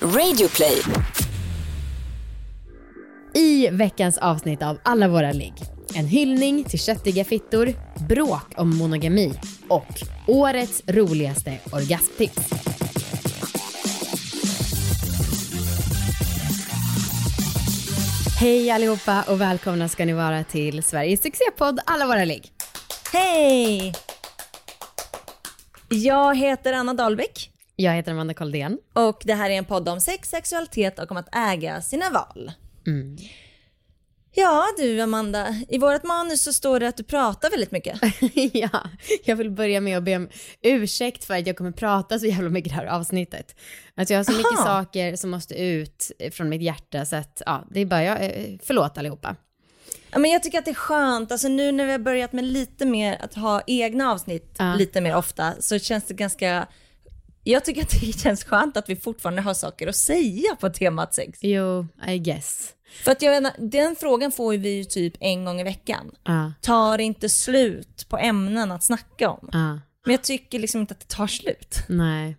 Radioplay. I veckans avsnitt av Alla våra ligg. En hyllning till köttiga fittor, bråk om monogami och årets roligaste orgasmtips. Hej allihopa och välkomna ska ni vara till Sveriges succépodd Alla våra ligg. Hej! Jag heter Anna Dahlbeck Jag heter Amanda Koldén. och det här är en podd om sex, sexualitet och om att äga sina val. Ja du Amanda, i vårt manus så står det att du pratar väldigt mycket. ja, jag vill börja med att be om ursäkt för att jag kommer prata så jävla mycket det här avsnittet. Alltså jag har så mycket Aha. saker som måste ut från mitt hjärta så att ja, det är bara jag, eh, förlåt allihopa. Ja, men jag tycker att det är skönt, alltså nu när vi har börjat med lite mer att ha egna avsnitt Ja. lite mer ofta så känns det ganska jag tycker att det känns skönt att vi fortfarande har saker att säga på temat sex. Jo, I guess. För att jag menar, den frågan får vi ju typ en gång i veckan. Ja, Tar inte slut på ämnen att snacka om. ja, Men jag tycker liksom inte att det tar slut. nej.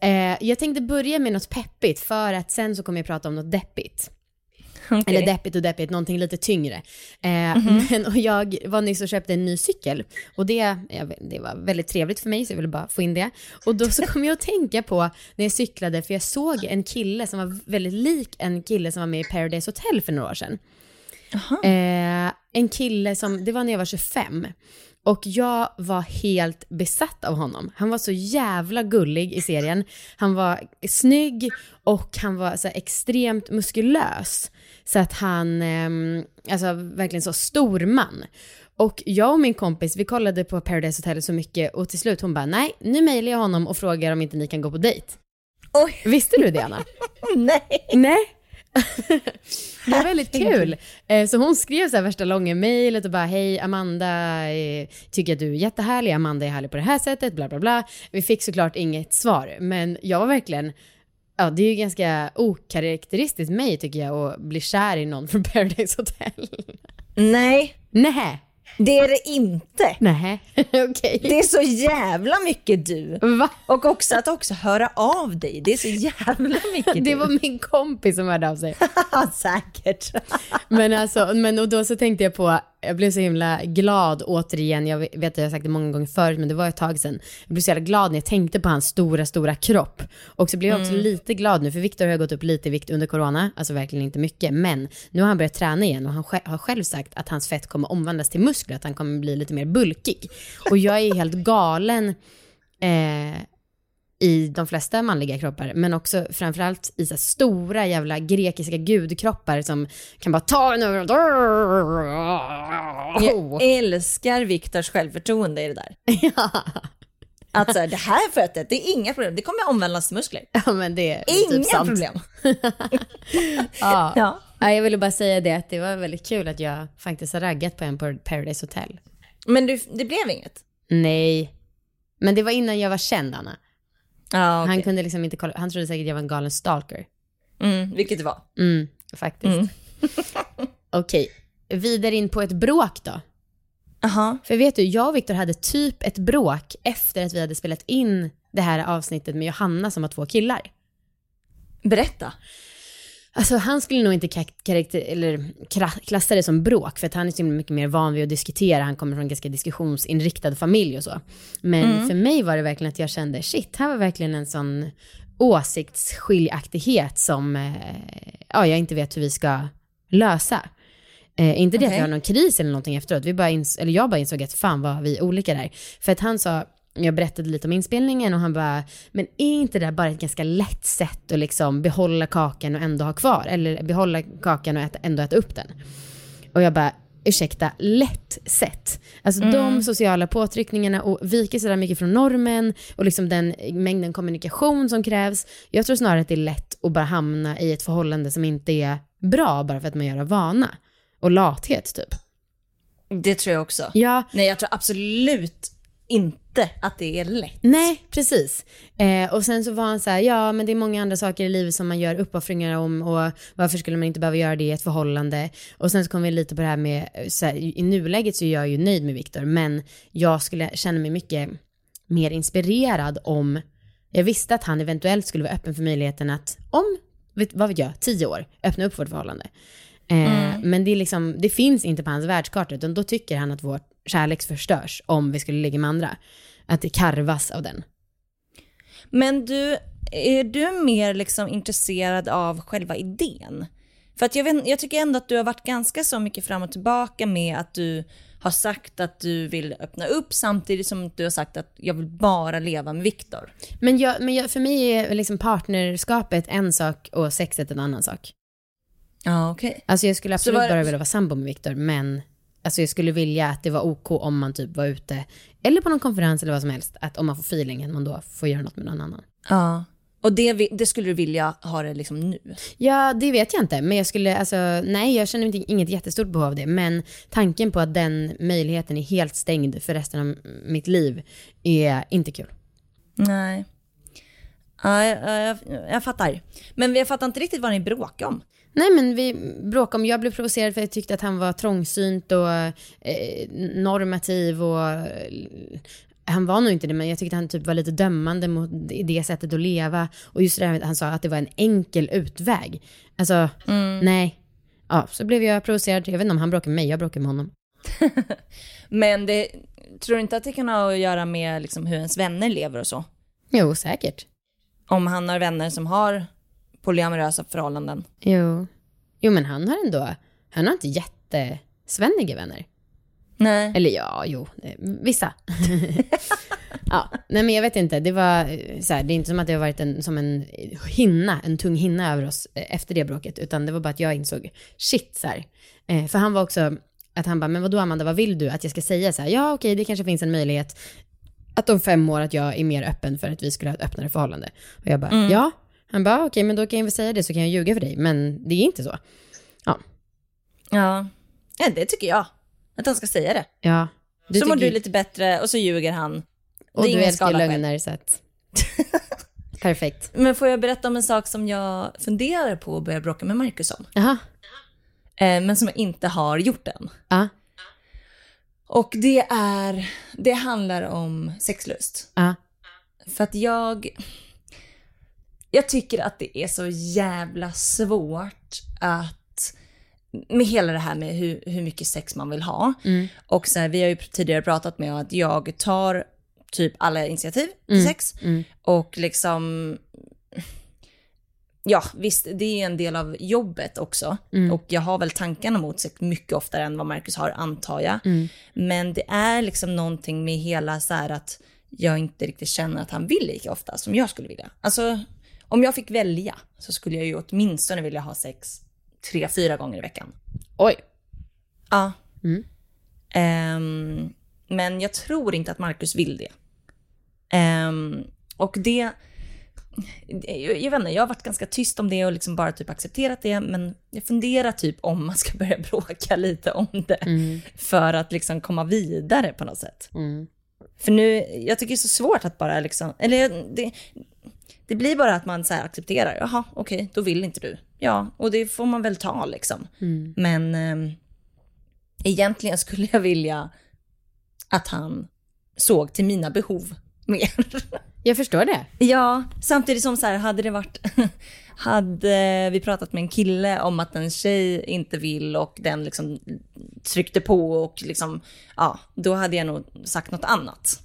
Eh, jag tänkte börja med något peppigt för att sen så kommer jag prata om något deppigt. Okej. Eller deppigt och deppigt, någonting lite tyngre. Eh, Mhm. men, och jag var nyss och köpte en ny cykel och det, det var väldigt trevligt för mig så jag ville bara få in det. Och då så kom jag att tänka på när jag cyklade, för jag såg en kille som var väldigt lik en kille som var med i Paradise Hotel för några år sedan. Eh, en kille som, det var när jag var 25. Och jag var helt besatt av honom. Han var så jävla gullig i serien. Han var snygg och han var så extremt muskulös. Så att han, ehm, alltså verkligen så stor man. Och jag och min kompis, vi kollade på Paradise Hotel så mycket och till slut hon bara, nej, nu mejlar jag honom och frågar om inte ni kan gå på dejt. Oj, Visste du det Anna? nej. Nej. det var väldigt kul. Eh, Så hon skrev så här värsta långa mejlet och bara hej Amanda, eh, tycker att du är jättehärlig, Amanda är härlig på det här sättet, bla bla bla. Vi fick såklart inget svar, men jag var verkligen, ja det är ju ganska okaraktäristiskt mig tycker jag att bli kär i någon från Paradise Hotel. Nej, Nej, det är det inte. nej, okej. Det är så jävla mycket du. Va? Och också att också höra av dig. Det är så jävla mycket du. Det var min kompis som hörde av sig. säkert. Men alltså, men och då så tänkte jag på, jag blev så himla glad återigen, jag vet att jag har sagt det många gånger förut, men det var ett tag sedan. Jag blev så jävla glad när jag tänkte på hans stora, stora kropp. Och så blev jag också lite glad nu, för Viktor har gått upp lite i vikt under corona, alltså verkligen inte mycket, men nu har han börjat träna igen och han har själv sagt att hans fett kommer omvandlas till muskler, att han kommer bli lite mer bulkig. Och jag är helt galen eh, i de flesta manliga kroppar, men också framförallt i så stora jävla grekiska gudkroppar som kan bara ta en över Jag älskar Viktors självförtroende i det där. Att så här, det här fötet, det är inga problem. Det kommer omvandlas till muskler. Ja, men det är Inga typ problem. Ja. Ja. Ja, jag ville bara säga det, att det var väldigt kul att jag faktiskt har raggat på en på Paradise Hotel. Men du, det blev inget? Nej, men det var innan jag var känd, Anna. Ja, Han kunde liksom inte kolla, han trodde säkert jag var en galen stalker. mm, vilket det var. Mm, faktiskt. Okej, vidare in på ett bråk då. Jaha. För vet du, jag och Viktor hade typ ett bråk efter att vi hade spelat in det här avsnittet med Johanna som har två killar. Berätta. Alltså han skulle nog inte eller klassa det som bråk, för att han är så mycket mer van vid att diskutera, han kommer från en ganska diskussionsinriktad familj och så. Men för mig var det verkligen att jag kände, shit, här var verkligen en sån åsiktsskiljaktighet som eh, ja, jag inte vet hur vi ska lösa. Eh, inte det att Okej. vi har någon kris eller någonting efteråt, vi bara eller jag bara insåg att fan vad vi är olika där. För att han sa, jag berättade lite om inspelningen och han bara, men är inte det bara ett ganska lätt sätt att liksom behålla kakan och ändå ha kvar, eller behålla kakan och äta, ändå äta upp den? Och jag bara, ursäkta, lätt sätt. Alltså de sociala påtryckningarna och viker sådär mycket från normen och liksom den mängden kommunikation som krävs. Jag tror snarare att det är lätt att bara hamna i ett förhållande som inte är bra bara för att man gör av vana. Och lathet typ. Det tror jag också. Ja, Nej, jag tror absolut inte att det är lätt. Nej, precis. Eh, och sen så var han så här, ja men det är många andra saker i livet som man gör uppoffringar om och varför skulle man inte behöva göra det i ett förhållande? Och sen så kom vi lite på det här med, här, i nuläget så är jag ju nöjd med Viktor, men jag skulle känna mig mycket mer inspirerad om Jag visste att han eventuellt skulle vara öppen för möjligheten att om, vet, vad vet jag, tio år, öppna upp vårt förhållande. Eh, Mm. Men det, är liksom, det finns inte på hans världskarta, utan då tycker han att vår kärlek förstörs om vi skulle ligga med andra. Att det karvas av den. Men du, är du mer liksom intresserad av själva idén? För att jag, vet, jag tycker ändå att du har varit ganska så mycket fram och tillbaka med att du har sagt att du vill öppna upp samtidigt som du har sagt att jag vill bara leva med Viktor. Men, jag, men jag, för mig är liksom partnerskapet en sak och sexet en annan sak. Ja, okej. Alltså jag skulle absolut var- bara vilja vara sambo med Viktor, men alltså jag skulle vilja att det var OK om man typ var ute, eller på någon konferens eller vad som helst, att om man får feelingen, man då får göra något med någon annan. Ja. Och det, det skulle du vilja ha det liksom nu? Ja, det vet jag inte, men jag skulle, alltså, nej, jag känner inte, inget jättestort behov av det, men tanken på att den möjligheten är helt stängd för resten av mitt liv är inte kul. Nej. Ja, jag, jag, jag fattar. Men jag fattar inte riktigt vad ni bråkar om. Nej men vi bråkade om, jag blev provocerad för jag tyckte att han var trångsynt och eh, normativ och eh, han var nog inte det men jag tyckte han typ var lite dömande mot det sättet att leva och just det där med att han sa att det var en enkel utväg. Alltså, nej. Ja, så blev jag provocerad. Jag vet inte om han bråkade med mig, jag bråkade med honom. Men det, tror du inte att det kan ha att göra med liksom hur ens vänner lever och så? Jo, säkert. Om han har vänner som har polyamorösa förhållanden. Jo. Jo men han har ändå, han har inte jättesvenniga vänner. Nej. Eller ja, jo, vissa. ja, nej men jag vet inte, det var eh, så här, det är inte som att det har varit en, som en hinna, en tung hinna över oss eh, efter det bråket, utan det var bara att jag insåg, shit så här. Eh, för han var också, att han bara, men vadå Amanda, vad vill du? Att jag ska säga så här, ja okej, det kanske finns en möjlighet att om fem år att jag är mer öppen för att vi skulle ha ett öppnare förhållande. Och jag bara, ja. Han bara, okej, men då kan jag väl säga det så kan jag ljuga för dig, men det är inte så. Ja, Ja. ja, det tycker jag. Att han ska säga det. ja. så mår du lite bättre och så ljuger han. Och det du älskar lögner så att... Perfekt. Men får jag berätta om en sak som jag funderar på att börja bråka med Marcus om? Jaha. Eh, men som jag inte har gjort än. Ja. Och det är, det handlar om sexlust. Ja. För att jag, jag tycker att det är så jävla svårt att, med hela det här med hur, hur mycket sex man vill ha. Och så här, vi har ju tidigare pratat med att jag tar typ alla initiativ till sex. Och liksom, ja visst det är en del av jobbet också. Och jag har väl tankarna mot sex mycket oftare än vad Marcus har antar jag. Men det är liksom någonting med hela så här att jag inte riktigt känner att han vill lika ofta som jag skulle vilja. Alltså om jag fick välja så skulle jag ju åtminstone vilja ha sex tre, fyra gånger i veckan. Oj. Ja. Ehm, men jag tror inte att Marcus vill det. Ehm, och det, jag, jag vet inte, jag har varit ganska tyst om det och liksom bara typ accepterat det, men jag funderar typ om man ska börja bråka lite om det för att liksom komma vidare på något sätt. För nu, jag tycker det är så svårt att bara liksom, eller det, det blir bara att man så här accepterar, jaha okej, då vill inte du. Ja, och det får man väl ta liksom. Men ehm, egentligen skulle jag vilja att han såg till mina behov mer. Jag förstår det. Ja, samtidigt som så här, hade det varit, hade vi pratat med en kille om att en tjej inte vill och den liksom tryckte på och liksom, ja, då hade jag nog sagt något annat.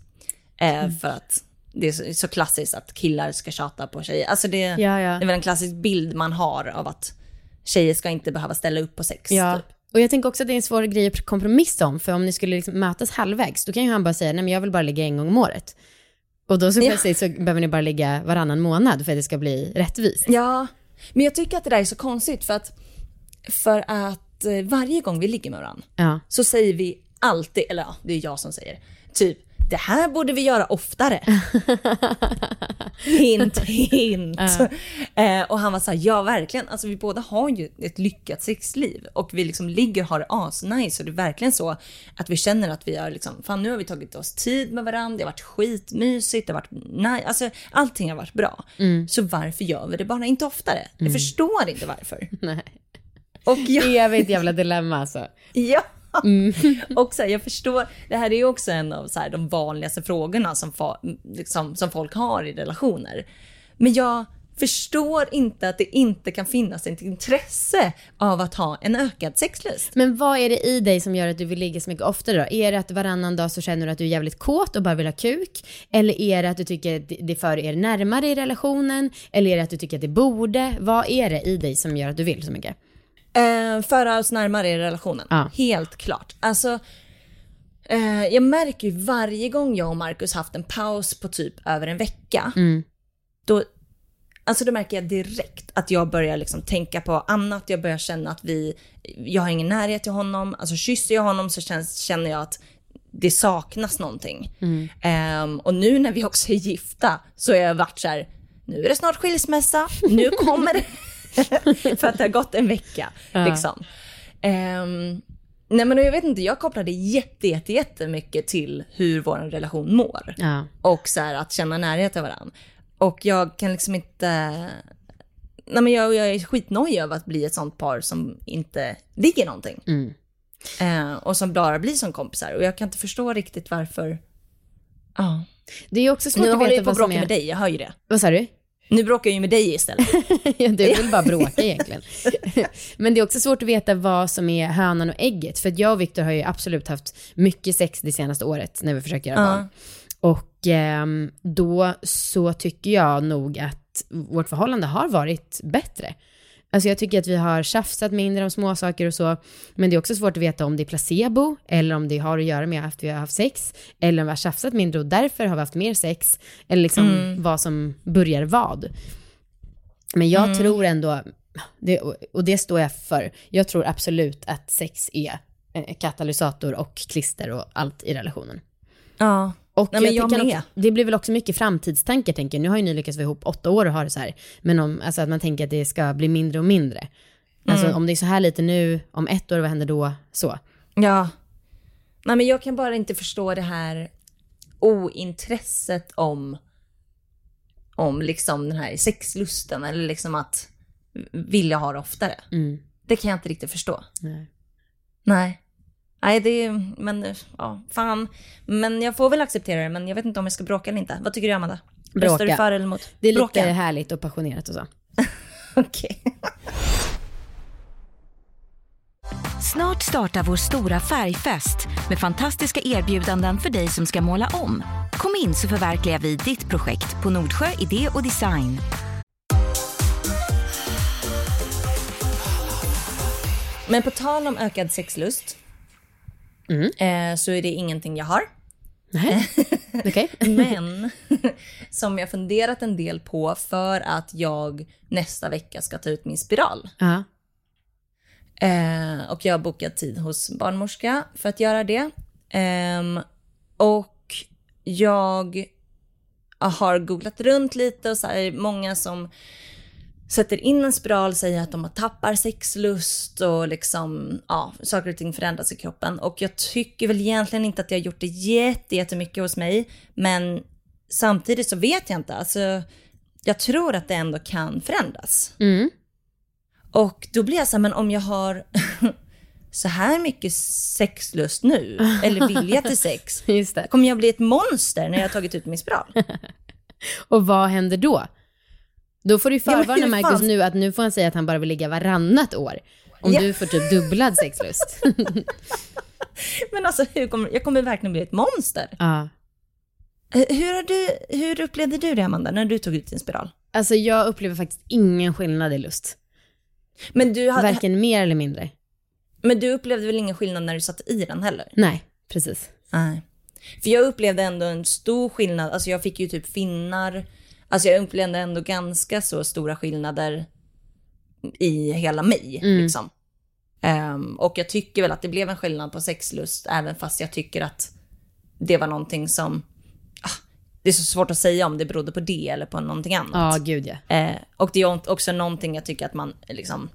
Eh, För att det är så, klassiskt att killar ska tjata på tjejer. Alltså det, Ja, ja. det är väl en klassisk bild man har av att tjejer ska inte behöva ställa upp på sex. Ja. Typ. Och jag tänker också att det är en svår grej att kompromissa om, för om ni skulle liksom mötas halvvägs, då kan ju han bara säga, nej men jag vill bara ligga en gång om året. Och då så Ja. så behöver ni bara ligga varannan månad för att det ska bli rättvist. Ja, men jag tycker att det där är så konstigt för att, för att eh, varje gång vi ligger med varandra Ja. så säger vi alltid, eller ja, det är jag som säger, typ det här borde vi göra oftare. hint, hint. Eh, och han var så här, ja verkligen, alltså vi båda har ju ett lyckat sexliv och vi liksom ligger och har det asnice och det är verkligen så att vi känner att vi har liksom, fan nu har vi tagit oss tid med varandra, det har varit skitmysigt, det har varit nej, alltså allting har varit bra. Så varför gör vi det bara inte oftare? Jag förstår inte varför. Nej. Och jag, Evigt jävla dilemma alltså. Ja, Mm. och så här, jag förstår, det här är ju också en av så här, de vanligaste frågorna som, fa- liksom, som folk har i relationer. Men jag förstår inte att det inte kan finnas ett intresse av att ha en ökad sexlust. Men vad är det i dig som gör att du vill ligga så mycket oftare då? Är det att varannan dag så känner du att du är jävligt kåt och bara vill ha kuk? Eller är det att du tycker att det för er närmare i relationen? Eller är det att du tycker att det borde? Vad är det i dig som gör att du vill så mycket? Eh, föra oss närmare i relationen. Ja. Helt klart. Alltså, eh, jag märker ju varje gång jag och Markus haft en paus på typ över en vecka, Mm. då, alltså då märker jag direkt att jag börjar liksom tänka på annat. Jag börjar känna att vi, jag har ingen närhet till honom. Alltså kysser jag honom så känns, känner jag att det saknas någonting. Ehm, och nu när vi också är gifta så har jag varit så här, nu är det snart skilsmässa, nu kommer det. För att det har gått en vecka. Ja. Liksom. Ehm, nej men jag vet inte, jag kopplade jätte, jätte, jättemycket till hur vår relation mår. Ja. Och så här, att känna närhet till varandra. Och jag kan liksom inte... Nej men jag, jag är skitnojig över att bli ett sånt par som inte ligger någonting. Mm. Eh, och som bara blir som kompisar. Och jag kan inte förstå riktigt varför... Ja. Det är ju också svårt Nu att håller veta jag på vad att som bråka är... med dig, jag hör ju det. Vad sa du? Nu bråkar jag ju med dig istället. Ja, du vill bara bråka egentligen. Men det är också svårt att veta vad som är hönan och ägget. För att jag och Viktor har ju absolut haft mycket sex det senaste året när vi försökt göra barn. Och ehm, då så tycker jag nog att vårt förhållande har varit bättre. Alltså jag tycker att vi har tjafsat mindre om småsaker och så. Men det är också svårt att veta om det är placebo eller om det har att göra med att vi har haft sex. Eller om vi har tjafsat mindre och därför har vi haft mer sex. Eller liksom vad som börjar vad. Men jag tror ändå, det, och det står jag för, jag tror absolut att sex är eh, katalysator och klister och allt i relationen. ja. Och Nej, men jag tycker också, det blir väl också mycket framtidstankar tänker jag. Nu har ju ni lyckats få ihop åtta år och ha det så här. Men om, alltså att man tänker att det ska bli mindre och mindre. Alltså Mm. om det är så här lite nu, om ett år, vad händer då? Så. Ja. Nej men jag kan bara inte förstå det här ointresset om, om liksom den här sexlusten eller liksom att vilja ha det oftare. Mm. Det kan jag inte riktigt förstå. Nej. Nej. Nej, det är, men ja, fan. Men jag får väl acceptera det, men jag vet inte om jag ska bråka eller inte. Vad tycker du Amanda? Röstar du Bråka. för eller emot? Det är lite Bråka? härligt och passionerat och så. Okej. Snart startar vår stora färgfest med fantastiska erbjudanden för dig som ska måla om. Kom in så förverkligar vi ditt projekt på Nordsjö Idé och Design. Men på tal om ökad sexlust, Mm. eh, så är det ingenting jag har. Nej, okej. Men som jag funderat en del på för att jag nästa vecka ska ta ut min spiral. Ja. Eh, och jag har bokat tid hos barnmorska för att göra det. Ehm, och jag har googlat runt lite och så här, många som sätter in en spiral säger att de tappar sexlust och liksom, ja, saker och ting förändras i kroppen. Och jag tycker väl egentligen inte att det har gjort det jätte- jättemycket hos mig, men samtidigt så vet jag inte. Alltså, jag tror att det ändå kan förändras. Mm. Och då blir jag så här, men om jag har så här mycket sexlust nu, eller vilja till sex, kommer jag bli ett monster när jag har tagit ut min spiral? Och vad händer då? Då får du förvarna Markus nu att nu får han säga att han bara vill ligga varannat år. Om Ja. du får typ dubblad sexlust. Men alltså, hur kommer, jag kommer verkligen bli ett monster. ja. Eh, Hur, har du, hur upplevde du det, Amanda, när du tog ut din spiral? Alltså jag upplever faktiskt ingen skillnad i lust. Men du, hade, Varken mer eller mindre. men du upplevde väl ingen skillnad när du satt i den heller? Nej, precis. Nej. För jag upplevde ändå en stor skillnad, alltså jag fick ju typ finnar, alltså jag upplevde ändå ganska så stora skillnader i hela mig. Mm. Liksom. Ehm, och jag tycker väl att det blev en skillnad på sexlust, även fast jag tycker att det var någonting som, ah, det är så svårt att säga om det berodde på det eller på någonting annat. Ja, gud ja. Eh, och det är också någonting jag tycker att man liksom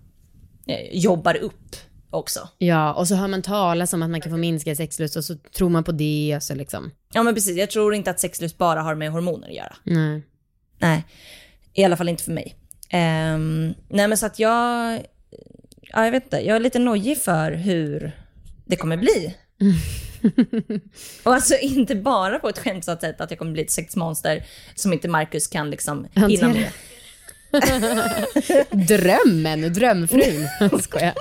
eh, jobbar upp också. Ja, och så hör man talas om att man kan få minskad sexlust och så tror man på det och så liksom. Ja men precis, jag tror inte att sexlust bara har med hormoner att göra. Nej. Nej, i alla fall inte för mig. Ehm, nej men så att jag, ja, jag vet inte, jag är lite nojig för hur det kommer bli. och alltså inte bara på ett skämtsamt sätt att jag kommer bli ett sexmonster som inte Marcus kan liksom hinna med. Drömmen, drömfrun. Skojar.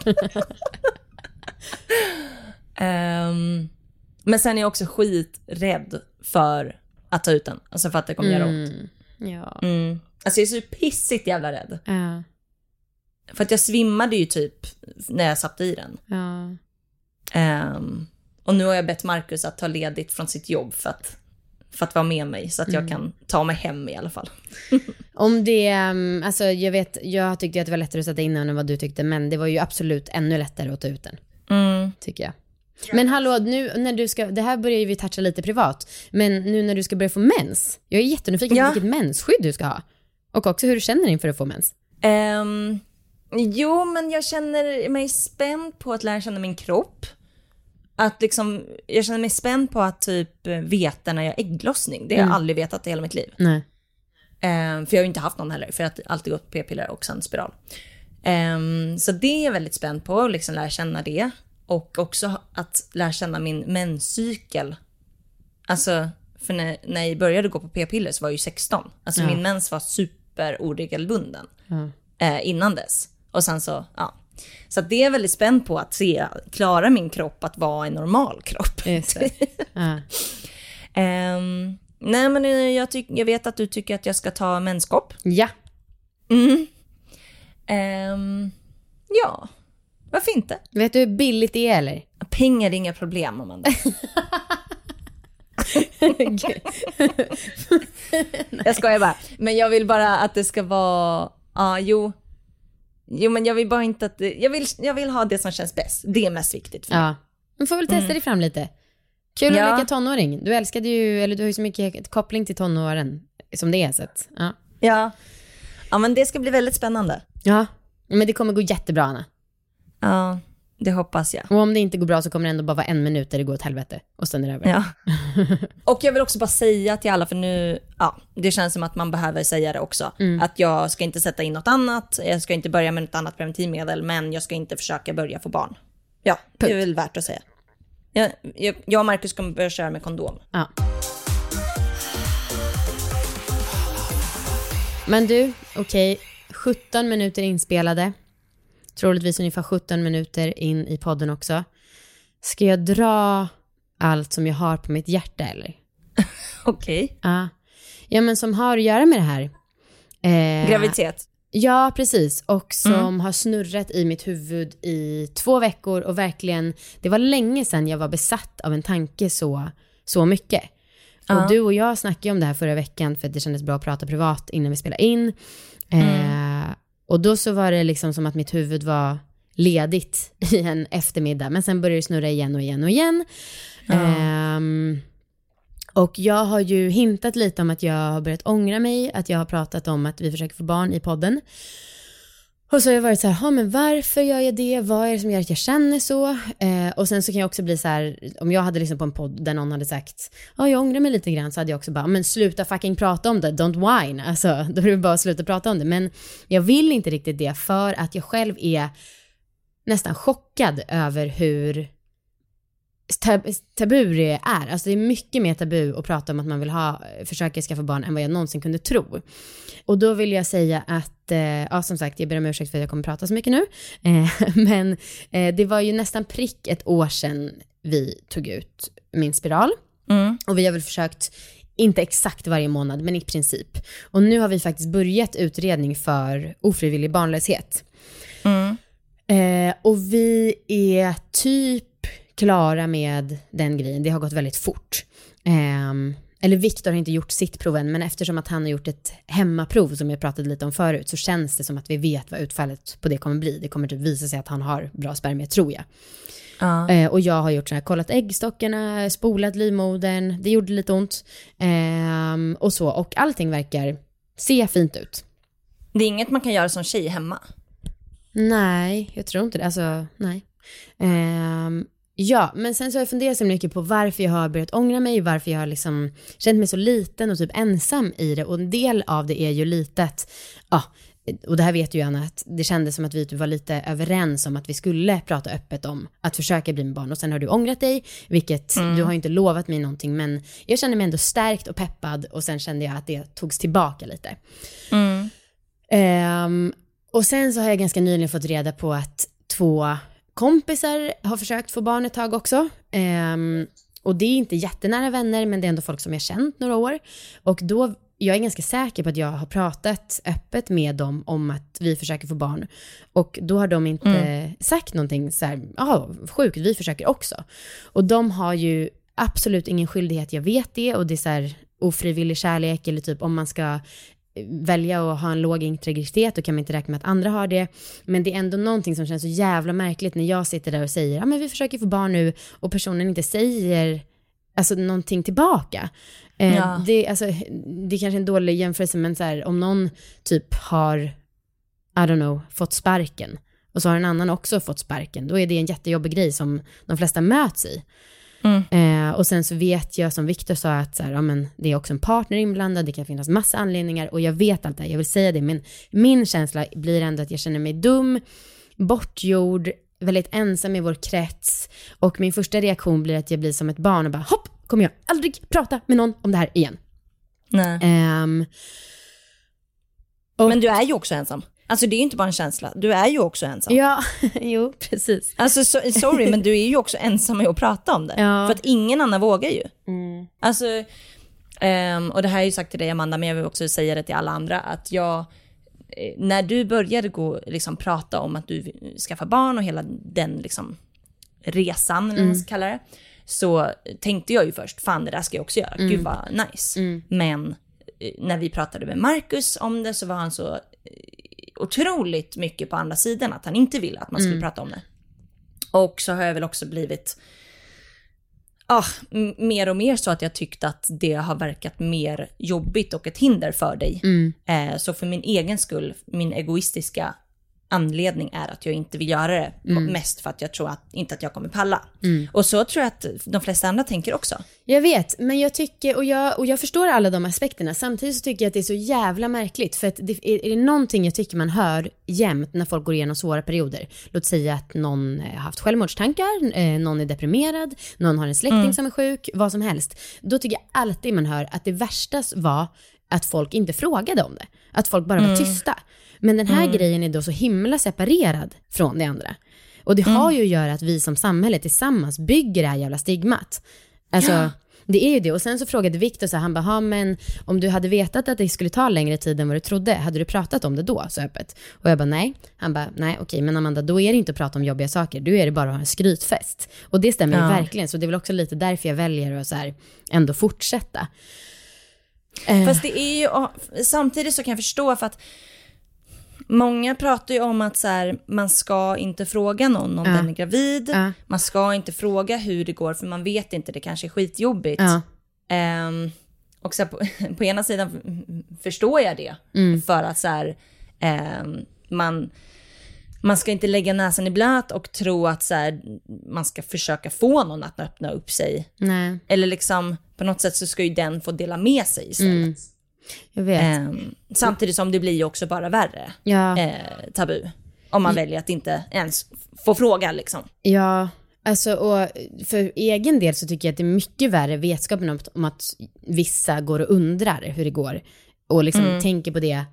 Um, men sen är jag också skiträdd för att ta ut den. Alltså för att det kommer göra ont. Ja. Mm. Alltså jag är så pissigt jävla rädd. Ja. För att jag svimmade ju typ när jag satte i den. Ja. Ehm, och nu har jag bett Marcus att ta ledigt från sitt jobb för att, för att vara med mig. Så att jag kan ta mig hem i alla fall. Om det, um, alltså jag vet, jag tyckte att det var lättare att sätta in den än vad du tyckte, men det var ju absolut ännu lättare att ta ut den, Mm. tycker jag. Men hallå, nu när du ska, det här börjar ju vi toucha lite privat, men nu när du ska börja få mens, jag är jättenyfiken Ja. på vilket mensskydd du ska ha. Och också hur du känner inför att få mens. Ehm, jo, men jag känner mig spänd på att lära känna min kropp. Att liksom, jag känner mig spänd på att typ veta när jag har ägglossning. Det har jag aldrig vetat i hela mitt liv. Ehm, för jag har ju inte haft någon heller, för jag har alltid gått på p-piller och sen spiral. Ehm, så det är jag väldigt spänd på, att liksom lära känna det. Och också att lära känna min menscykel. Alltså, för när, när jag började gå på p-piller så var jag ju 16. Alltså Ja. min mens var super oregelbunden Ja. eh, innan dess. Och sen så, ja. Så det är väldigt spänd på att se, klarar min kropp att vara en normal kropp? Just det. Ja. Ehm, nej men eh, jag, tyck, jag vet att du tycker att jag ska ta menskopp. ja. Mm. Ehm, ja, varför inte? Vet du hur billigt det är eller? Pengar är inga problem, Amanda. jag skojar bara. Men jag vill bara att det ska vara, ja jo. Jo men jag vill bara inte att, det, jag vill, jag vill ha det som känns bäst. Det är mest viktigt för mig. Ja. Men får väl testa dig fram lite. Kul Ja. att leka tonåring. Du älskade ju, eller du har ju så mycket koppling till tonåren som det är. Så att, ja. Ja. ja, men det ska bli väldigt spännande. ja. Men det kommer gå jättebra Anna. Ja, det hoppas jag. Och om det inte går bra så kommer det ändå bara vara en minut där det går åt helvete. Och sen är det över. Ja. Och jag vill också bara säga till alla, för nu, ja, det känns som att man behöver säga det också, att jag ska inte sätta in något annat, jag ska inte börja med något annat preventivmedel, men jag ska inte försöka börja få barn. Ja, det är väl värt att säga. Jag, jag, jag och Marcus kommer börja köra med kondom. Ja. Men du, okej. 17 minuter inspelade. Troligtvis ungefär 17 minuter in i podden också. Ska jag dra allt som jag har på mitt hjärta eller? Okej. Ja. Ja, men som har att göra med det här. Eh, Graviditet. Ja, precis. Och som har snurrat i mitt huvud i två veckor och verkligen, det var länge sedan jag var besatt av en tanke så, så mycket. Ja. Och du och jag snackade om det här förra veckan för att det kändes bra att prata privat innan vi spelade in. Eh, och då så var det liksom som att mitt huvud var ledigt i en eftermiddag, men sen började det snurra igen och igen och igen. Ehm, och jag har ju hintat lite om att jag har börjat ångra mig, att jag har pratat om att vi försöker få barn i podden. Och så har jag varit så här, "Ja, men varför gör jag det? Vad är det som gör att jag känner så? Eh, och sen så kan jag också bli så här, om jag hade lyssnat på en podd där någon hade sagt, ja jag ångrar mig lite grann, så hade jag också bara, men sluta fucking prata om det, don't whine. Alltså, då är det bara att sluta prata om det. Men jag vill inte riktigt det för att jag själv är nästan chockad över hur tab- tabu det är. Alltså det är mycket mer tabu att prata om att man vill ha, försöka skaffa barn än vad jag någonsin kunde tro. Och då vill jag säga att, eh, ja som sagt, jag ber om ursäkt för att jag kommer prata så mycket nu. Eh, men eh, det var ju nästan prick ett år sedan vi tog ut min spiral. Mm. Och vi har väl försökt, inte exakt varje månad, men i princip. Och nu har vi faktiskt börjat utredning för ofrivillig barnlöshet. Mm. Eh, och vi är typ klara med den grejen. Det har gått väldigt fort. Eller Viktor har inte gjort sitt prov än, men eftersom att han har gjort ett hemmaprov som jag pratade lite om förut så känns det som att vi vet vad utfallet på det kommer bli. Det kommer typ visa sig att han har bra spermier, tror jag. Ja. Eh, och jag har gjort så här, kollat äggstockarna, spolat livmodern, det gjorde lite ont. Ehm, och så, och allting verkar se fint ut. Det är inget man kan göra som tjej hemma. Nej, jag tror inte det. Alltså, nej. Ehm, ja, men sen så har jag funderat så mycket på varför jag har börjat ångra mig, varför jag har liksom känt mig så liten och typ ensam i det. Och en del av det är ju lite att, ja, och det här vet ju Anna, att det kändes som att vi typ var lite överens om att vi skulle prata öppet om att försöka bli med barn och sen har du ångrat dig, vilket Mm. du har ju inte lovat mig någonting, men jag kände mig ändå stärkt och peppad och sen kände jag att det togs tillbaka lite. Mm. Ehm, och sen så har jag ganska nyligen fått reda på att två kompisar har försökt få barn ett tag också. Ehm, och det är inte jättenära vänner, men det är ändå folk som jag känt några år. Och då, jag är ganska säker på att jag har pratat öppet med dem om att vi försöker få barn. Och då har de inte sagt någonting så här, ja, sjukt, vi försöker också. Och de har ju absolut ingen skyldighet, jag vet det, och det är så här ofrivillig kärlek, eller typ om man ska välja att ha en låg integritet, då kan man inte räkna med att andra har det. Men det är ändå någonting som känns så jävla märkligt när jag sitter där och säger, ja men vi försöker få barn nu, och personen inte säger alltså någonting tillbaka. Eh, Ja. det, alltså, det är kanske är en dålig jämförelse, men så här, om någon typ har, I don't know, fått sparken, och så har en annan också fått sparken, då är det en jättejobbig grej som de flesta möts i. Mm. Eh, och sen så vet jag, som Viktor sa, att så här, ja, men det är också en partner inblandad, det kan finnas massa anledningar och jag vet allt det här, jag vill säga det, men min känsla blir ändå att jag känner mig dum, bortgjord, väldigt ensam i vår krets och min första reaktion blir att jag blir som ett barn och bara hopp, kommer jag aldrig prata med någon om det här igen. Nej. Ehm, och, Men du är ju också ensam. Alltså det är ju inte bara en känsla, du är ju också ensam. ja, jo, precis. Alltså so sorry, men du är ju också ensam med att prata om det. Ja. För att ingen annan vågar ju. Mm. Alltså, ehm, och det här har jag ju sagt till dig Amanda, men jag vill också säga det till alla andra, att jag, eh, när du började gå, liksom prata om att du vill skaffa barn och hela den liksom resan, eller vad man ska kalla det, så tänkte jag ju först, fan det där ska jag också göra, gud vad nice. Men eh, när vi pratade med Marcus om det så var han så eh, otroligt mycket på andra sidan, att han inte ville att man skulle prata om det. Och så har jag väl också blivit ah, mer och mer så att jag tyckte att det har verkat mer jobbigt och ett hinder för dig. Mm. Eh, så för min egen skull, min egoistiska anledning är att jag inte vill göra det. Mest för att jag tror att, inte att jag kommer palla. Och så tror jag att de flesta andra tänker också. Jag vet, men jag tycker, och jag, och jag förstår alla de aspekterna, samtidigt så tycker jag att det är så jävla märkligt, för att det, är, är det någonting jag tycker man hör jämt när folk går igenom svåra perioder, låt säga att någon eh, har haft självmordstankar, eh, någon är deprimerad, någon har en släkting som är sjuk, vad som helst, då tycker jag alltid man hör att det värsta var att folk inte frågade om det, att folk bara var tysta. Men den här grejen är då så himla separerad från det andra. Och det har ju att göra att vi som samhälle tillsammans bygger det här jävla stigmat. Alltså, det är ju det. Och sen så frågade Viktor så här, han bara, "Ha, men om du hade vetat att det skulle ta längre tid än vad du trodde, hade du pratat om det då så öppet? Och jag bara, nej. Han bara, nej okej, men Amanda, då är det inte att prata om jobbiga saker, då är det bara att ha en skrytfest. Och det stämmer Ja. verkligen, så det är väl också lite därför jag väljer att så här, ändå fortsätta. Eh, Fast det är ju, samtidigt så kan jag förstå för att många pratar ju om att så här, man ska inte fråga någon om Ja. den är gravid. Ja. Man ska inte fråga hur det går för man vet inte, det kanske är skitjobbigt. ja, Ehm, och så här, på, på ena sidan förstår jag det. Mm. För att så här, ehm, man, man ska inte lägga näsan i blöt och tro att så här, man ska försöka få någon att öppna upp sig. nej, Eller liksom på något sätt så ska ju den få dela med sig istället. Mm. Jag vet. Ehm, samtidigt som det blir ju också bara värre ja. eh, tabu. Om man väljer att inte ens få fråga liksom. Ja, alltså och för egen del så tycker jag att det är mycket värre vetskapen om, om att vissa går och undrar hur det går och liksom tänker på det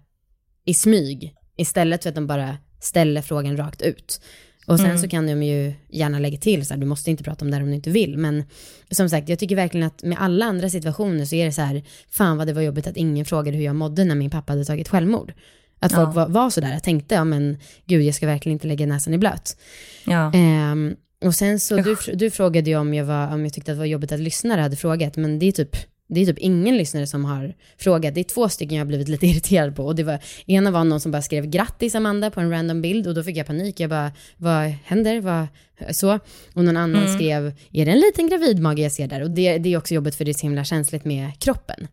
i smyg istället för att de bara ställer frågan rakt ut. Och sen så kan de ju gärna lägga till så här, du måste inte prata om det här om du inte vill. Men som sagt, jag tycker verkligen att med alla andra situationer så är det så här, fan vad det var jobbigt att ingen frågade hur jag mådde när min pappa hade tagit självmord. Att folk var, var sådär, jag tänkte, ja men gud jag ska verkligen inte lägga näsan i blöt. Ja. Ehm, och sen så, du, du frågade ju om jag, var, om jag tyckte att det var jobbigt att lyssnare hade frågat, men det är typ det är typ ingen lyssnare som har frågat. Det är två stycken jag har blivit lite irriterad på. Och det var, ena var någon som bara skrev grattis Amanda på en random bild och då fick jag panik. Jag bara, vad händer? Vad, så. Och någon annan skrev, är det en liten gravidmage jag ser där? Och det, det är också jobbigt för det är så himla känsligt med kroppen.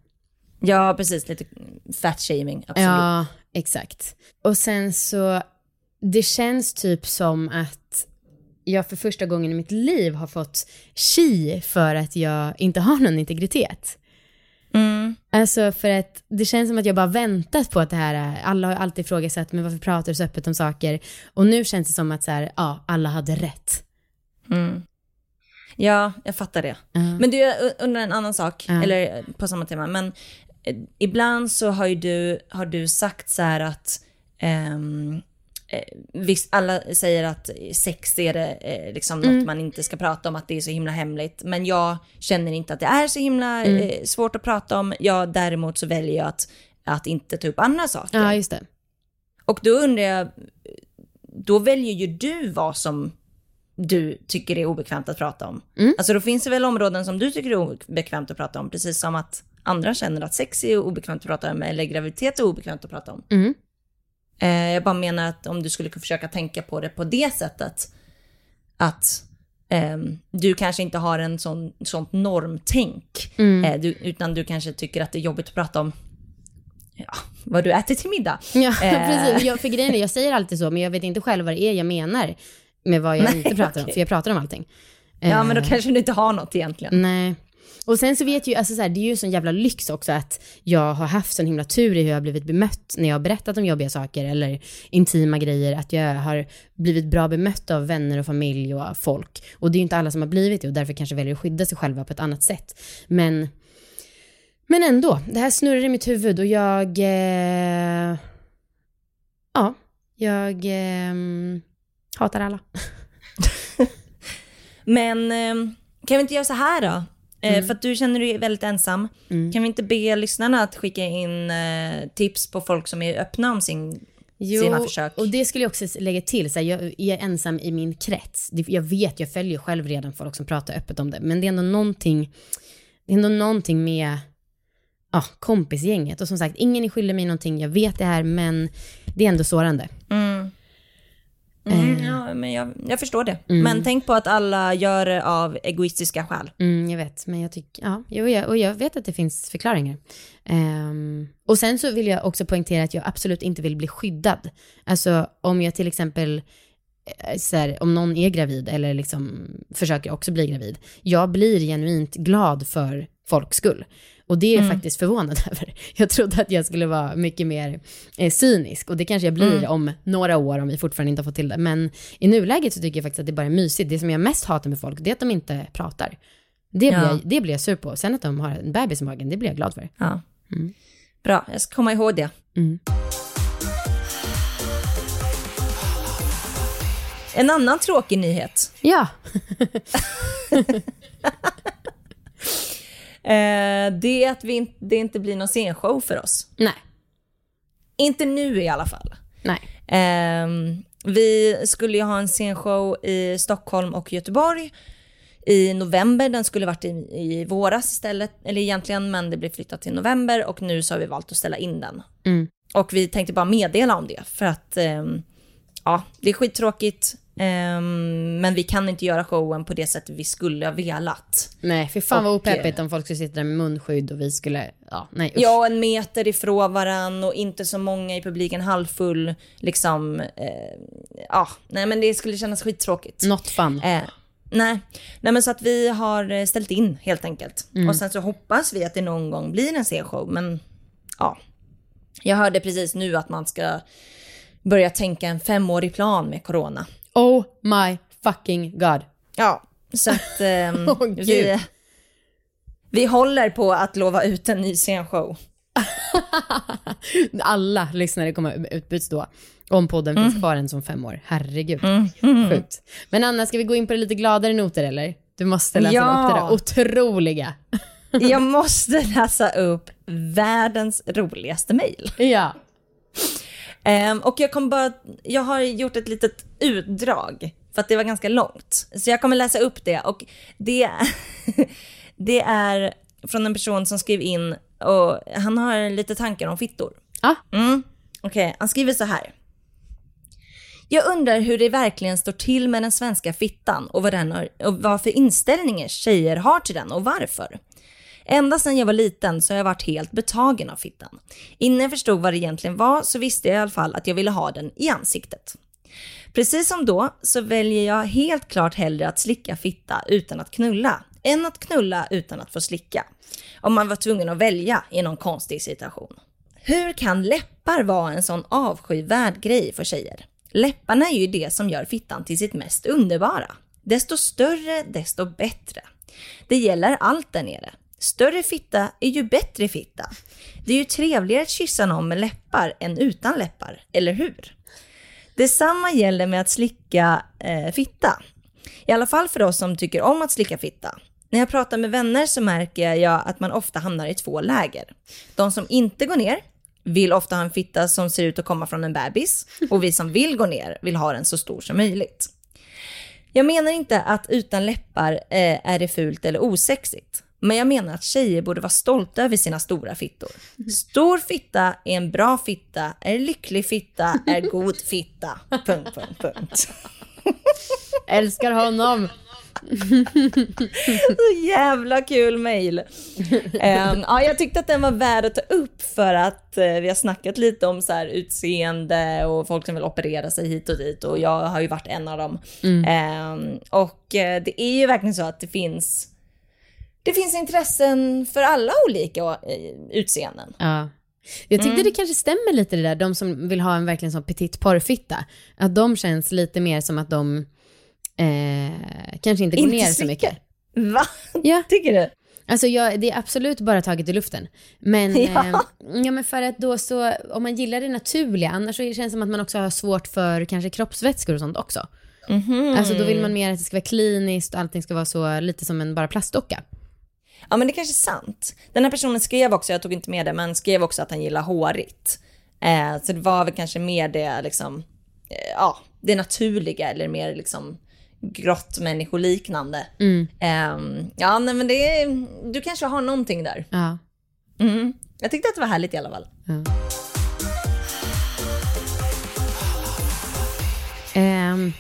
ja, precis. Lite fat shaming, absolut. Ja, exakt. Och sen så, det känns typ som att jag för första gången i mitt liv har fått chi för att jag inte har någon integritet. Alltså för att det känns som att jag bara väntat på att det här, alla har alltid ifrågasatt, men varför pratar du så öppet om saker? Och nu känns det som att så här, ja, alla hade rätt. Ja, jag fattar det. Men du, jag undrar en annan sak, eller eh, på samma tema. Men eh, ibland så har ju du, har du sagt så här att eh, visst, alla säger att sex är det eh, liksom något man inte ska prata om, att det är så himla hemligt. Men jag känner inte att det är så himla eh, svårt att prata om. Jag däremot så väljer jag att, att inte ta upp andra saker. Ja, just det. Och då undrar jag, då väljer ju du vad som du tycker är obekvämt att prata om. Alltså då finns det väl områden som du tycker är obekvämt att prata om, precis som att andra känner att sex är obekvämt att prata om, eller graviditet är obekvämt att prata om. Mm. Eh, jag bara menar att om du skulle kunna försöka tänka på det på det sättet, att ehm, du kanske inte har en sån, sånt normtänk, eh, du, utan du kanske tycker att det är jobbigt att prata om ja, vad du äter till middag. Ja, Eh. precis. Jag, för grejen är, jag säger alltid så, men jag vet inte själv vad det är jag menar med vad jag Nej, inte pratar om, okej. för jag pratar om allting. Ja, men då kanske du inte har något egentligen. Nej. Och sen så vet ju, alltså så här, det är ju sån jävla lyx också att jag har haft sån himla tur i hur jag har blivit bemött när jag har berättat om jobbiga saker eller intima grejer, att jag har blivit bra bemött av vänner och familj och folk. Och det är ju inte alla som har blivit det och därför kanske väljer att skydda sig själva på ett annat sätt. Men, men ändå, det här snurrar i mitt huvud och jag, eh, ja, jag eh, hatar alla. Men ehm, kan vi inte göra så här då? Eh, För att du känner dig väldigt ensam. Kan vi inte be lyssnarna att skicka in eh, tips på folk som är öppna om sin, sina försök? och det skulle jag också lägga till. Så här, jag är ensam i min krets. Jag vet, jag följer själv redan folk som pratar öppet om det. Men det är ändå någonting, det är ändå någonting med ja, kompisgänget. Och som sagt, ingen är skyldig mig någonting. Jag vet det här, men det är ändå sårande. Mm, ja, men jag, jag förstår det. Men tänk på att alla gör det av egoistiska skäl. Mm, jag vet, men jag tycker, ja, jo, jag, och jag vet att det finns förklaringar. Ehm, och sen så vill jag också poängtera att jag absolut inte vill bli skyddad. Alltså om jag till exempel, eh, så här, om någon är gravid eller liksom försöker också bli gravid, jag blir genuint glad för folks skull. Och det är jag faktiskt förvånad över. Jag trodde att jag skulle vara mycket mer eh, cynisk och det kanske jag blir om några år om vi fortfarande inte har fått till det. Men i nuläget så tycker jag faktiskt att det bara är mysigt. Det som jag mest hatar med folk, det är att de inte pratar. Det blir, Ja. jag, det blir jag sur på. Sen att de har en bebis i magen, det blir jag glad för. Ja. Bra, jag ska komma ihåg det. Mm. En annan tråkig nyhet. Ja. Eh, det är att vi in, det inte blir någon scenshow för oss. Nej. Inte nu i alla fall. Nej. Ehm, vi skulle ju ha en scenshow i Stockholm och Göteborg i november. Den skulle varit i, i våras istället, eller egentligen, men det blev flyttat till november och nu så har vi valt att ställa in den. Mm. Och vi tänkte bara meddela om det för att ehm, ja, det är skittråkigt. Ehm, men vi kan inte göra showen på det sättet vi skulle ha velat. Nej, för fan vad Och, opeppigt om folk skulle sitta där med munskydd och vi skulle, ja, nej usch. Ja, en meter ifrån varann och inte så många i publiken halvfull. Liksom, eh, ja, nej men det skulle kännas skittråkigt. Not fun. Eh, nej. nej, men så att vi har eh, ställt in helt enkelt. Mm. Och sen så hoppas vi att det någon gång blir en scenshow, men ja. Jag hörde precis nu att man ska börja tänka en femårig plan med corona. Oh my fucking god. Ja, så att ehm, Åh, vi, vi håller på att lova ut en ny scenshow. Alla lyssnare kommer utbyts då. Om podden Mm. finns kvar än som fem år. Herregud. Sjukt. Men Anna, ska vi gå in på det lite gladare noter eller? Du måste läsa Ja. upp det där otroliga. Jag måste läsa upp världens roligaste mejl. Ja. Ehm, och jag kommer bara, jag har gjort ett litet utdrag för att det var ganska långt. Så jag kommer läsa upp det och det, det är från en person som skrev in och han har lite tankar om fittor. Ah. Mm. Okej, han skriver så här. Jag undrar hur det verkligen står till med den svenska fittan och vad, den har, och vad för inställningar tjejer har till den och varför. Ända sedan jag var liten så har jag varit helt betagen av fittan. Innan jag förstod vad det egentligen var så visste jag i alla fall att jag ville ha den i ansiktet. Precis som då så väljer jag helt klart hellre att slicka fitta utan att knulla. än att knulla utan att få slicka. Om man var tvungen att välja i någon konstig situation. Hur kan läppar vara en sån avskyvärd grej för tjejer? Läpparna är ju det som gör fittan till sitt mest underbara. Desto större, desto bättre. Det gäller allt där nere. Större fitta är ju bättre fitta. Det är ju trevligare att kyssa någon med läppar än utan läppar, eller hur? Detsamma gäller med att slicka eh, fitta. I alla fall för oss som tycker om att slicka fitta. När jag pratar med vänner så märker jag att man ofta hamnar i två läger. De som inte går ner vill ofta ha en fitta som ser ut att komma från en bebis och vi som vill gå ner vill ha den så stor som möjligt. Jag menar inte att utan läppar eh, är det fult eller osexigt. Men jag menar att tjejer borde vara stolta över sina stora fittor. Stor fitta är en bra fitta, är lycklig fitta, är god fitta. Punkt, punkt, punkt. Älskar honom. Så jävla kul mail. Um, ja, jag tyckte att den var värd att ta upp för att uh, vi har snackat lite om så här, utseende och folk som vill operera sig hit och dit och jag har ju varit en av dem. Mm. Um, och uh, det är ju verkligen så att det finns det finns intressen för alla olika uh, utseenden. Ja. Jag tyckte mm. det kanske stämmer lite det där, de som vill ha en verkligen sån petit porrfitta. Att de känns lite mer som att de eh, kanske inte går inte ner så mycket. Va? Ja. Tycker du? Alltså jag, det är absolut bara taget i luften. Men, ja. Eh, ja, men för att då så, om man gillar det naturliga, annars så känns det som att man också har svårt för kanske kroppsvätskor och sånt också. Mm -hmm. Alltså då vill man mer att det ska vara kliniskt och allting ska vara så lite som en bara plastdocka. Ja men det kanske är sant. Den här personen skrev också, jag tog inte med det, men skrev också att han gillar hårigt. Eh, så det var väl kanske mer det liksom, eh, ja, det naturliga eller mer liksom grottmänniskoliknande. Mm. Eh, ja nej, men det är, du kanske har någonting där. Ja. Mm. Jag tyckte att det var härligt i alla fall. Ja. Um,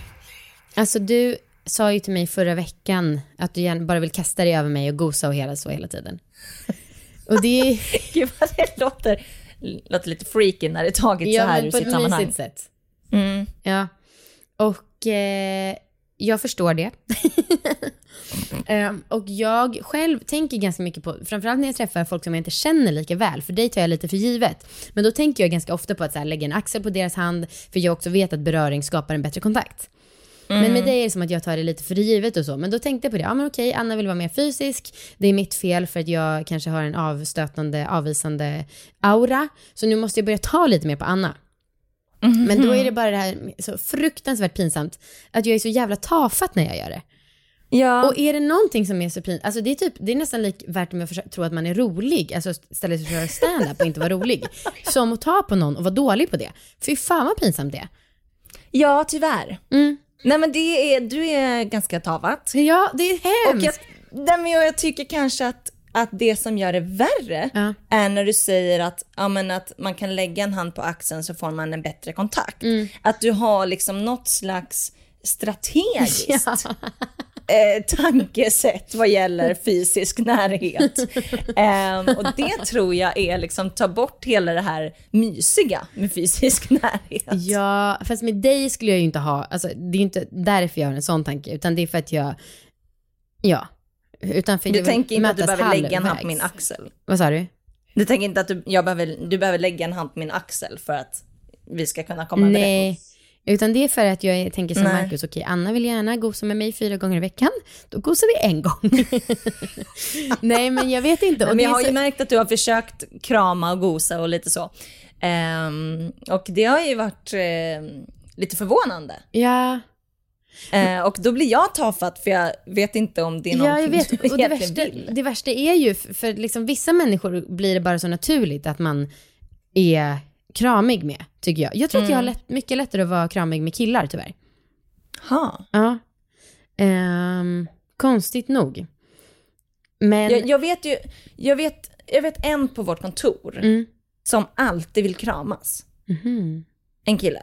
alltså du sa ju till mig förra veckan att du bara vill kasta dig över mig och gosa och hela så hela tiden. Och det... Gud vad det låter, låter lite freaky när det är taget ja, så här ur sitt sammanhang. Ja, på ett sätt. Mm. Ja. Och eh, jag förstår det. um, och jag själv tänker ganska mycket på, framförallt när jag träffar folk som jag inte känner lika väl, för dig tar jag lite för givet. Men då tänker jag ganska ofta på att så här, lägga en axel på deras hand, för jag också vet att beröring skapar en bättre kontakt. Mm. Men med mm. dig är det som att jag tar det lite för givet och så. Men då tänkte jag på det, ja men okej, Anna vill vara mer fysisk. Det är mitt fel för att jag kanske har en avstötande, avvisande aura. Så nu måste jag börja ta lite mer på Anna. Mm. Men då är det bara det här så fruktansvärt pinsamt att jag är så jävla tafatt när jag gör det. Ja. Och är det någonting som är så pinsamt, alltså det är, typ, det är nästan lik värt med att tro att man är rolig, alltså ställa sig och köra stand-up och inte vara rolig, som att ta på någon och vara dålig på det. Fy fan vad pinsamt det är. Ja, tyvärr. Mm. Nej men det är, du är ganska tavat. Ja, det är hemskt. Och jag, nej, men jag tycker kanske att, att det som gör det värre ja. är när du säger att, ja, men att man kan lägga en hand på axeln så får man en bättre kontakt. Mm. Att du har liksom något slags strategiskt ja eh, tankesätt vad gäller fysisk närhet. Eh, och det tror jag är liksom ta bort hela det här mysiga med fysisk närhet. Ja, fast med dig skulle jag ju inte ha, alltså det är ju inte därför jag har en sån tanke, utan det är för att jag, ja. Utan för du tänker inte att du behöver lägga en hand på min axel? Vad sa du? Du tänker inte att du, jag behöver, du behöver lägga en hand på min axel för att vi ska kunna komma överens? Utan det är för att jag tänker som Nej. Marcus, okej okay, Anna vill gärna gosa med mig fyra gånger i veckan, då gosar vi en gång. Nej men jag vet inte. Och men jag har så... ju märkt att du har försökt krama och gosa och lite så. Um, och det har ju varit uh, lite förvånande. Ja. Uh, och då blir jag tafatt för jag vet inte om det är någonting ja, jag vet. du och det värsta, vill. Det värsta är ju, för liksom vissa människor blir det bara så naturligt att man är kramig med, tycker jag. Jag tror mm. att jag har mm. lätt, mycket lättare att vara kramig med killar tyvärr. Ha. Ja. Um, konstigt nog. Men... Jag, jag, vet ju, jag vet, jag vet en på vårt kontor mm. som alltid vill kramas. Mm. En kille.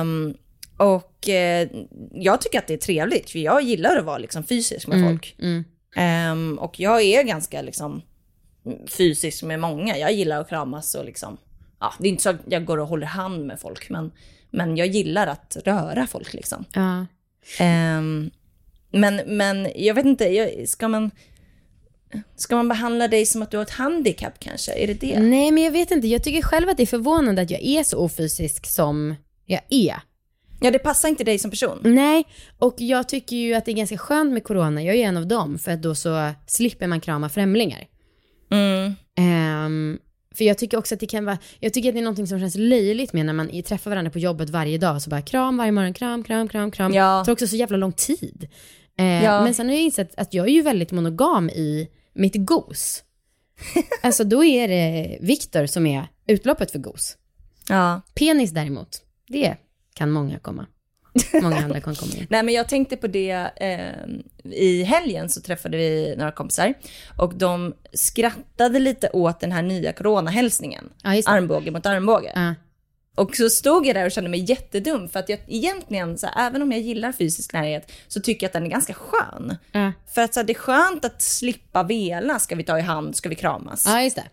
Um, och uh, jag tycker att det är trevligt, för jag gillar att vara liksom fysisk med mm. folk. Um, och jag är ganska liksom fysisk med många. Jag gillar att kramas och liksom ja, det är inte så att jag går och håller hand med folk, men, men jag gillar att röra folk liksom. Ja. Um, men, men jag vet inte, jag, ska man... Ska man behandla dig som att du har ett handikapp kanske? Är det det? Nej, men jag vet inte. Jag tycker själv att det är förvånande att jag är så ofysisk som jag är. Ja, det passar inte dig som person. Nej, och jag tycker ju att det är ganska skönt med corona. Jag är ju en av dem, för att då så slipper man krama främlingar. Mm. Ehm, för jag tycker också att det kan vara, jag tycker att det är någonting som känns löjligt med när man träffar varandra på jobbet varje dag, så bara kram varje morgon, kram, kram, kram, kram. Ja. Det tar också så jävla lång tid. Eh, Ja. Men sen har jag insett att jag är ju väldigt monogam i mitt gos. alltså då är det Viktor som är utloppet för gos. Ja. Penis däremot, det kan många komma. Många andra kan komma in. Nej men jag tänkte på det, eh, i helgen så träffade vi några kompisar och de skrattade lite åt den här nya coronahälsningen. Ja. Armbåge mot armbåge. Ja. Och så stod jag där och kände mig jättedum för att jag egentligen, så här, även om jag gillar fysisk närhet, så tycker jag att den är ganska skön. Ja. För att så här, det är skönt att slippa vela, ska vi ta i hand, ska vi kramas. ja, just det.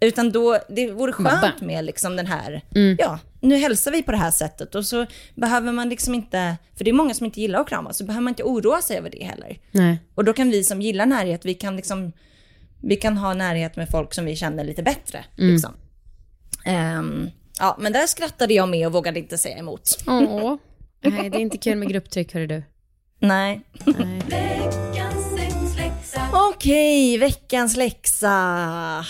Utan då, det vore skönt med liksom den här, Mm. ja, nu hälsar vi på det här sättet och så behöver man liksom inte, för det är många som inte gillar att kramas, så behöver man inte oroa sig över det heller. Nej. Och då kan vi som gillar närhet, vi kan liksom, vi kan ha närhet med folk som vi känner lite bättre. Mm. Liksom. Ehm, ja, men där skrattade jag med och vågade inte säga emot. Åh. Nej, det är inte kul med grupptryck, hörru du. Nej. Nej. Okej, veckans läxa.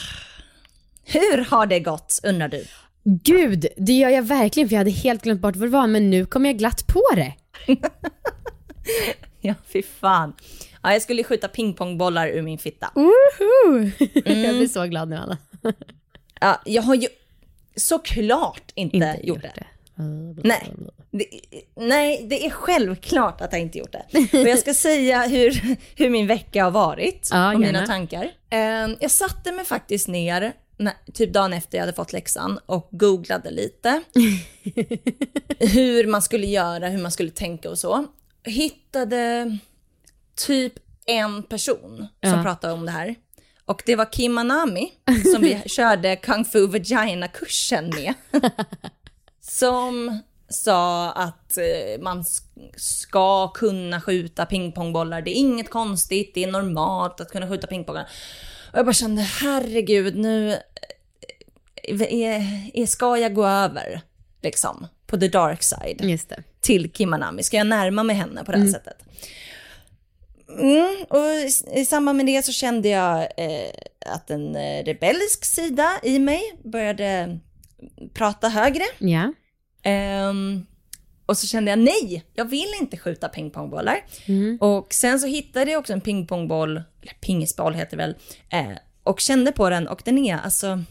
Hur har det gått, undrar du? Gud, det gör jag verkligen för jag hade helt glömt bort vad det var, men nu kom jag glatt på det. Ja, fy fan. Ja, jag skulle skjuta pingpongbollar ur min fitta. Woho! Jag blir så glad nu, Anna. Ja, jag har ju såklart inte, gjort det. Nej, det, nej, det är självklart att jag inte gjort det. Och jag ska säga hur, hur min vecka har varit Ja, och mina gärna. tankar. Eh, Jag satte mig faktiskt ner, typ dagen efter jag hade fått läxan och googlade lite. hur man skulle göra, hur man skulle tänka och så. Hittade typ en person som Ja. pratade om det här. Och det var Kim Anami som vi körde Kung Fu Vagina-kursen med. som sa att eh, man sk- ska kunna skjuta pingpongbollar. Det är inget konstigt, det är normalt att kunna skjuta pingpongbollar. Och jag bara kände, herregud, nu eh, är, är, ska jag gå över liksom på the dark side till Kim Anami? Ska jag närma mig henne på det här sättet? Mm, och i, i samband med det så kände jag eh, att en eh, rebellisk sida i mig började prata högre. Ja. Ehm, och så kände jag nej, jag vill inte skjuta pingpongbollar. Mm. Och sen så hittade jag också en pingpongboll, eller pingisboll heter det väl, eh, och kände på den och den är alltså,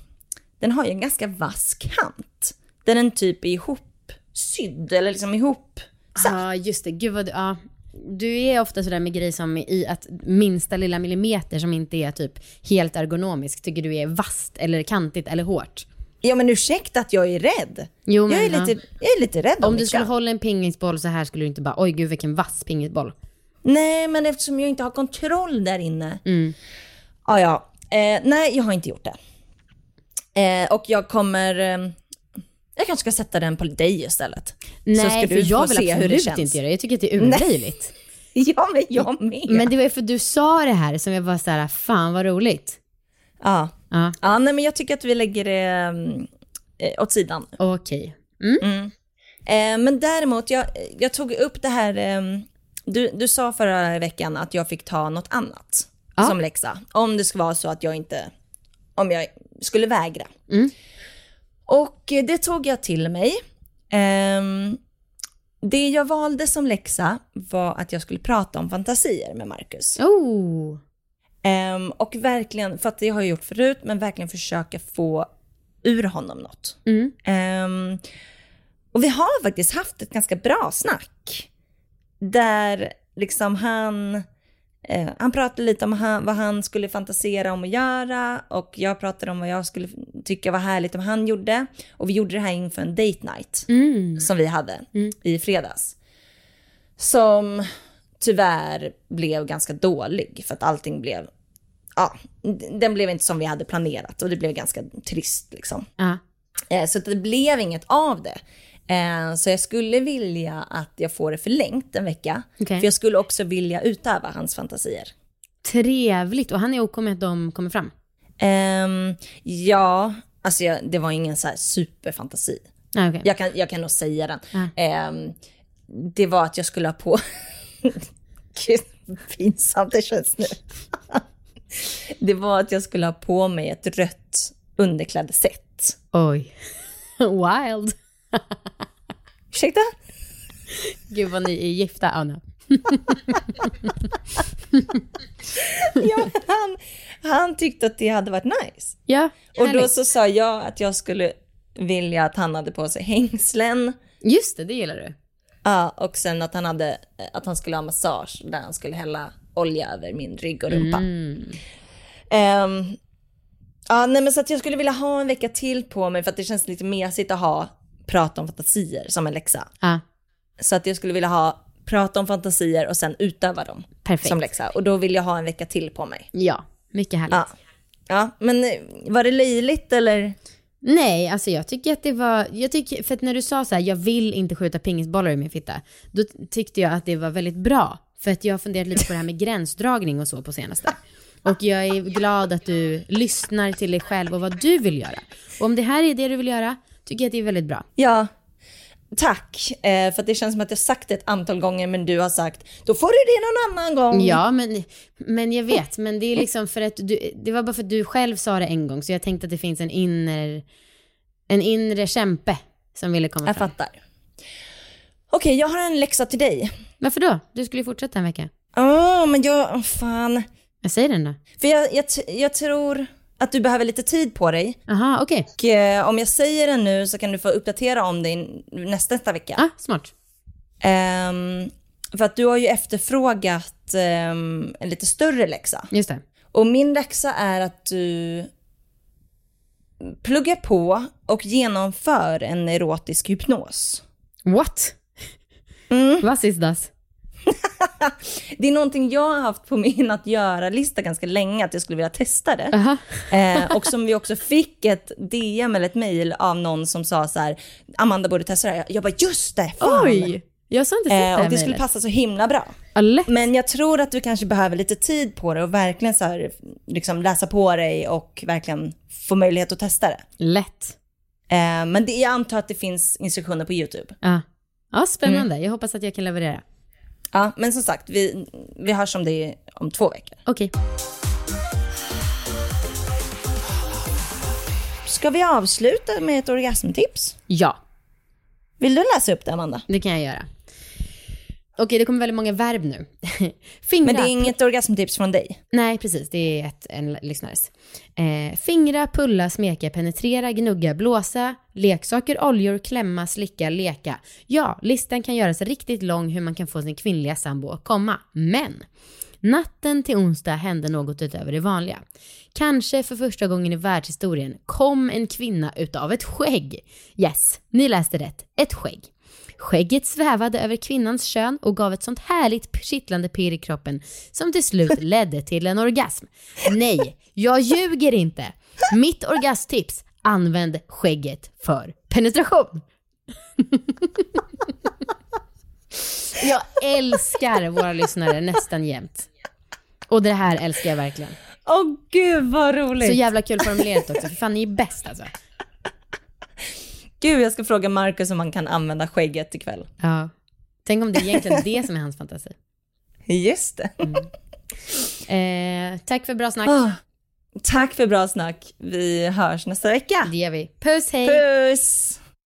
den har ju en ganska vass kant. Den är typ ihopsydd eller liksom ihop Ja, just det. Gud vad du, ja. Du är ofta sådär med grejer som i att minsta lilla millimeter som inte är typ helt ergonomisk tycker du är vasst eller kantigt eller hårt. Ja men ursäkta att jag är rädd. Jo, men, jag, är ja. lite, jag är lite rädd om, Om du skulle hålla en pingisboll så här skulle du inte bara oj gud vilken vass pingisboll. Nej men eftersom jag inte har kontroll där inne. Mm. Ja ja, eh, nej jag har inte gjort det. Eh, och jag kommer, eh, jag kanske ska sätta den på dig istället. Nej, så ska för du jag få vill se hur det absolut inte göra det. Jag tycker att det är urlöjligt. Ja men jag med. Men det var ju för du sa det här som jag var såhär, fan vad roligt. Ja. Ja, ja, nej men jag tycker att vi lägger det mm, eh, åt sidan. okej. Eh, men däremot, jag, jag tog upp det här, eh, du, du sa förra veckan att jag fick ta något annat Ja. som läxa. Om det skulle vara så att jag inte, om jag skulle vägra. Mm. Och eh, det tog jag till mig. Ehm, det jag valde som läxa var att jag skulle prata om fantasier med Marcus. Oh. Ehm, och verkligen, för att det har jag gjort förut, men verkligen försöka få ur honom något. Mm. Ehm, och vi har faktiskt haft ett ganska bra snack. Där liksom han, eh, han pratade lite om han, vad han skulle fantasera om att göra och jag pratade om vad jag skulle tycka var härligt om han gjorde. Och vi gjorde det här inför en date night Mm. som vi hade Mm. i fredags. Som tyvärr blev ganska dålig för att allting blev, ja, den blev inte som vi hade planerat och det blev ganska trist liksom. Eh, Så det blev inget av det. Eh, så jag skulle vilja att jag får det förlängt en vecka. Okej. För jag skulle också vilja utöva hans fantasier. Trevligt. Och han är OK med att de kommer fram? Ehm, ja, alltså jag, det var ingen så här superfantasi. Ah, okej. Jag kan, jag kan nog säga den. Ja. Ehm, det var att jag skulle ha på... Gud, pinsamt det känns nu. det var att jag skulle ha på mig ett rött underklädeset. Oj. Wild. Ursäkta? Gud vad ni är gifta, Anna. Ja, han, han tyckte att det hade varit nice. Ja, Och då så sa jag att jag skulle vilja att han hade på sig hängslen. Just det, det gillar du. Ja, och sen att han, hade, att han skulle ha massage där han skulle hälla olja över min rygg och rumpa. Mm. Ehm, ja, nej men så att jag skulle vilja ha en vecka till på mig för att det känns lite mesigt att ha prata om fantasier som en läxa. Ja, Så att jag skulle vilja ha prata om fantasier och sen utöva dem perfekt. som läxa. Och då vill jag ha en vecka till på mig. Ja, mycket härligt. Ja, ja men eh, var det löjligt eller? Nej, alltså jag tycker att det var, jag tycker, för att när du sa så här, jag vill inte skjuta pingisbollar i min fitta, då tyckte jag att det var väldigt bra. För att jag har funderat lite på det här med gränsdragning och så på senaste. Och jag är glad att du lyssnar till dig själv och vad du vill göra. Och om det här är det du vill göra, tycker jag att det är väldigt bra. Ja, tack. Eh, för att det känns som att jag sagt det ett antal gånger men du har sagt då får du det någon annan gång. Ja, men, men jag vet, men det är liksom för att du, det var bara för att du själv sa det en gång, så jag tänkte att det finns en inre, en inre kämpe som ville komma Jag fram. fattar. Okej, jag har en läxa till dig. Varför då? Du skulle ju fortsätta en vecka. Ja, men jag, oh, fan. Jag säger den då. För jag, jag, jag tror att du behöver lite tid på dig. Aha, okej. Och eh, om jag säger den nu så kan du få uppdatera om det nästa, nästa vecka. Ah, smart. Ehm, för att du har ju efterfrågat ehm, en lite större läxa. Just det. Och min läxa är att du pluggar på och genomför en erotisk hypnos. What? Mm. Vad is das? Det är någonting jag har haft på min att göra-lista ganska länge, att jag skulle vilja testa det. Aha. Eh, och som vi också fick ett DM eller ett mail av någon som sa så här, Amanda borde testa det här. Jag bara, just det, fan. Oj! Jag sa inte sett Eh, det här och det skulle passa så himla bra. Ja, lätt. Men jag tror att du kanske behöver lite tid på det och verkligen så här, liksom läsa på dig och verkligen få möjlighet att testa det. Lätt. Eh, men det, jag antar att det finns instruktioner på YouTube. Ja. Ja, spännande. Jag hoppas att jag kan leverera. Ja, men som sagt, vi, vi hörs om det om två veckor. Okej. Ska vi avsluta med ett orgasmtips? Ja, Vill du läsa upp det, Amanda? det kan jag göra. Okej, det kommer väldigt många verb nu. Fingra. Men det är inget orgasmtips från dig. Nej, precis. Det är ett, en lyssnares. Eh, fingra, pulla, smeka, penetrera, gnugga, blåsa, leksaker, oljor, klämma, slicka, leka. Ja, listan kan göras riktigt lång hur man kan få sin kvinnliga sambo att komma. Men natten till onsdag hände något utöver det vanliga. Kanske för första gången i världshistorien kom en kvinna utav ett skägg. Yes, ni läste rätt. Ett skägg. Skägget svävade över kvinnans kön och gav ett sånt härligt kittlande pirr i kroppen som till slut ledde till en orgasm. Nej, jag ljuger inte. Mitt orgasmtips, använd skägget för penetration. Jag älskar våra lyssnare nästan jämt. Och det här älskar jag verkligen. Åh gud vad roligt! Så jävla kul formulerat också, för fan ni är bäst alltså. Gud, jag ska fråga Marcus om man kan använda skägget ikväll. Ja. Tänk om det är egentligen det som är hans fantasi. Just det. Eh, tack för bra snack. Ah, tack för bra snack. Vi hörs nästa vecka. Det gör vi. Puss hej! Puss!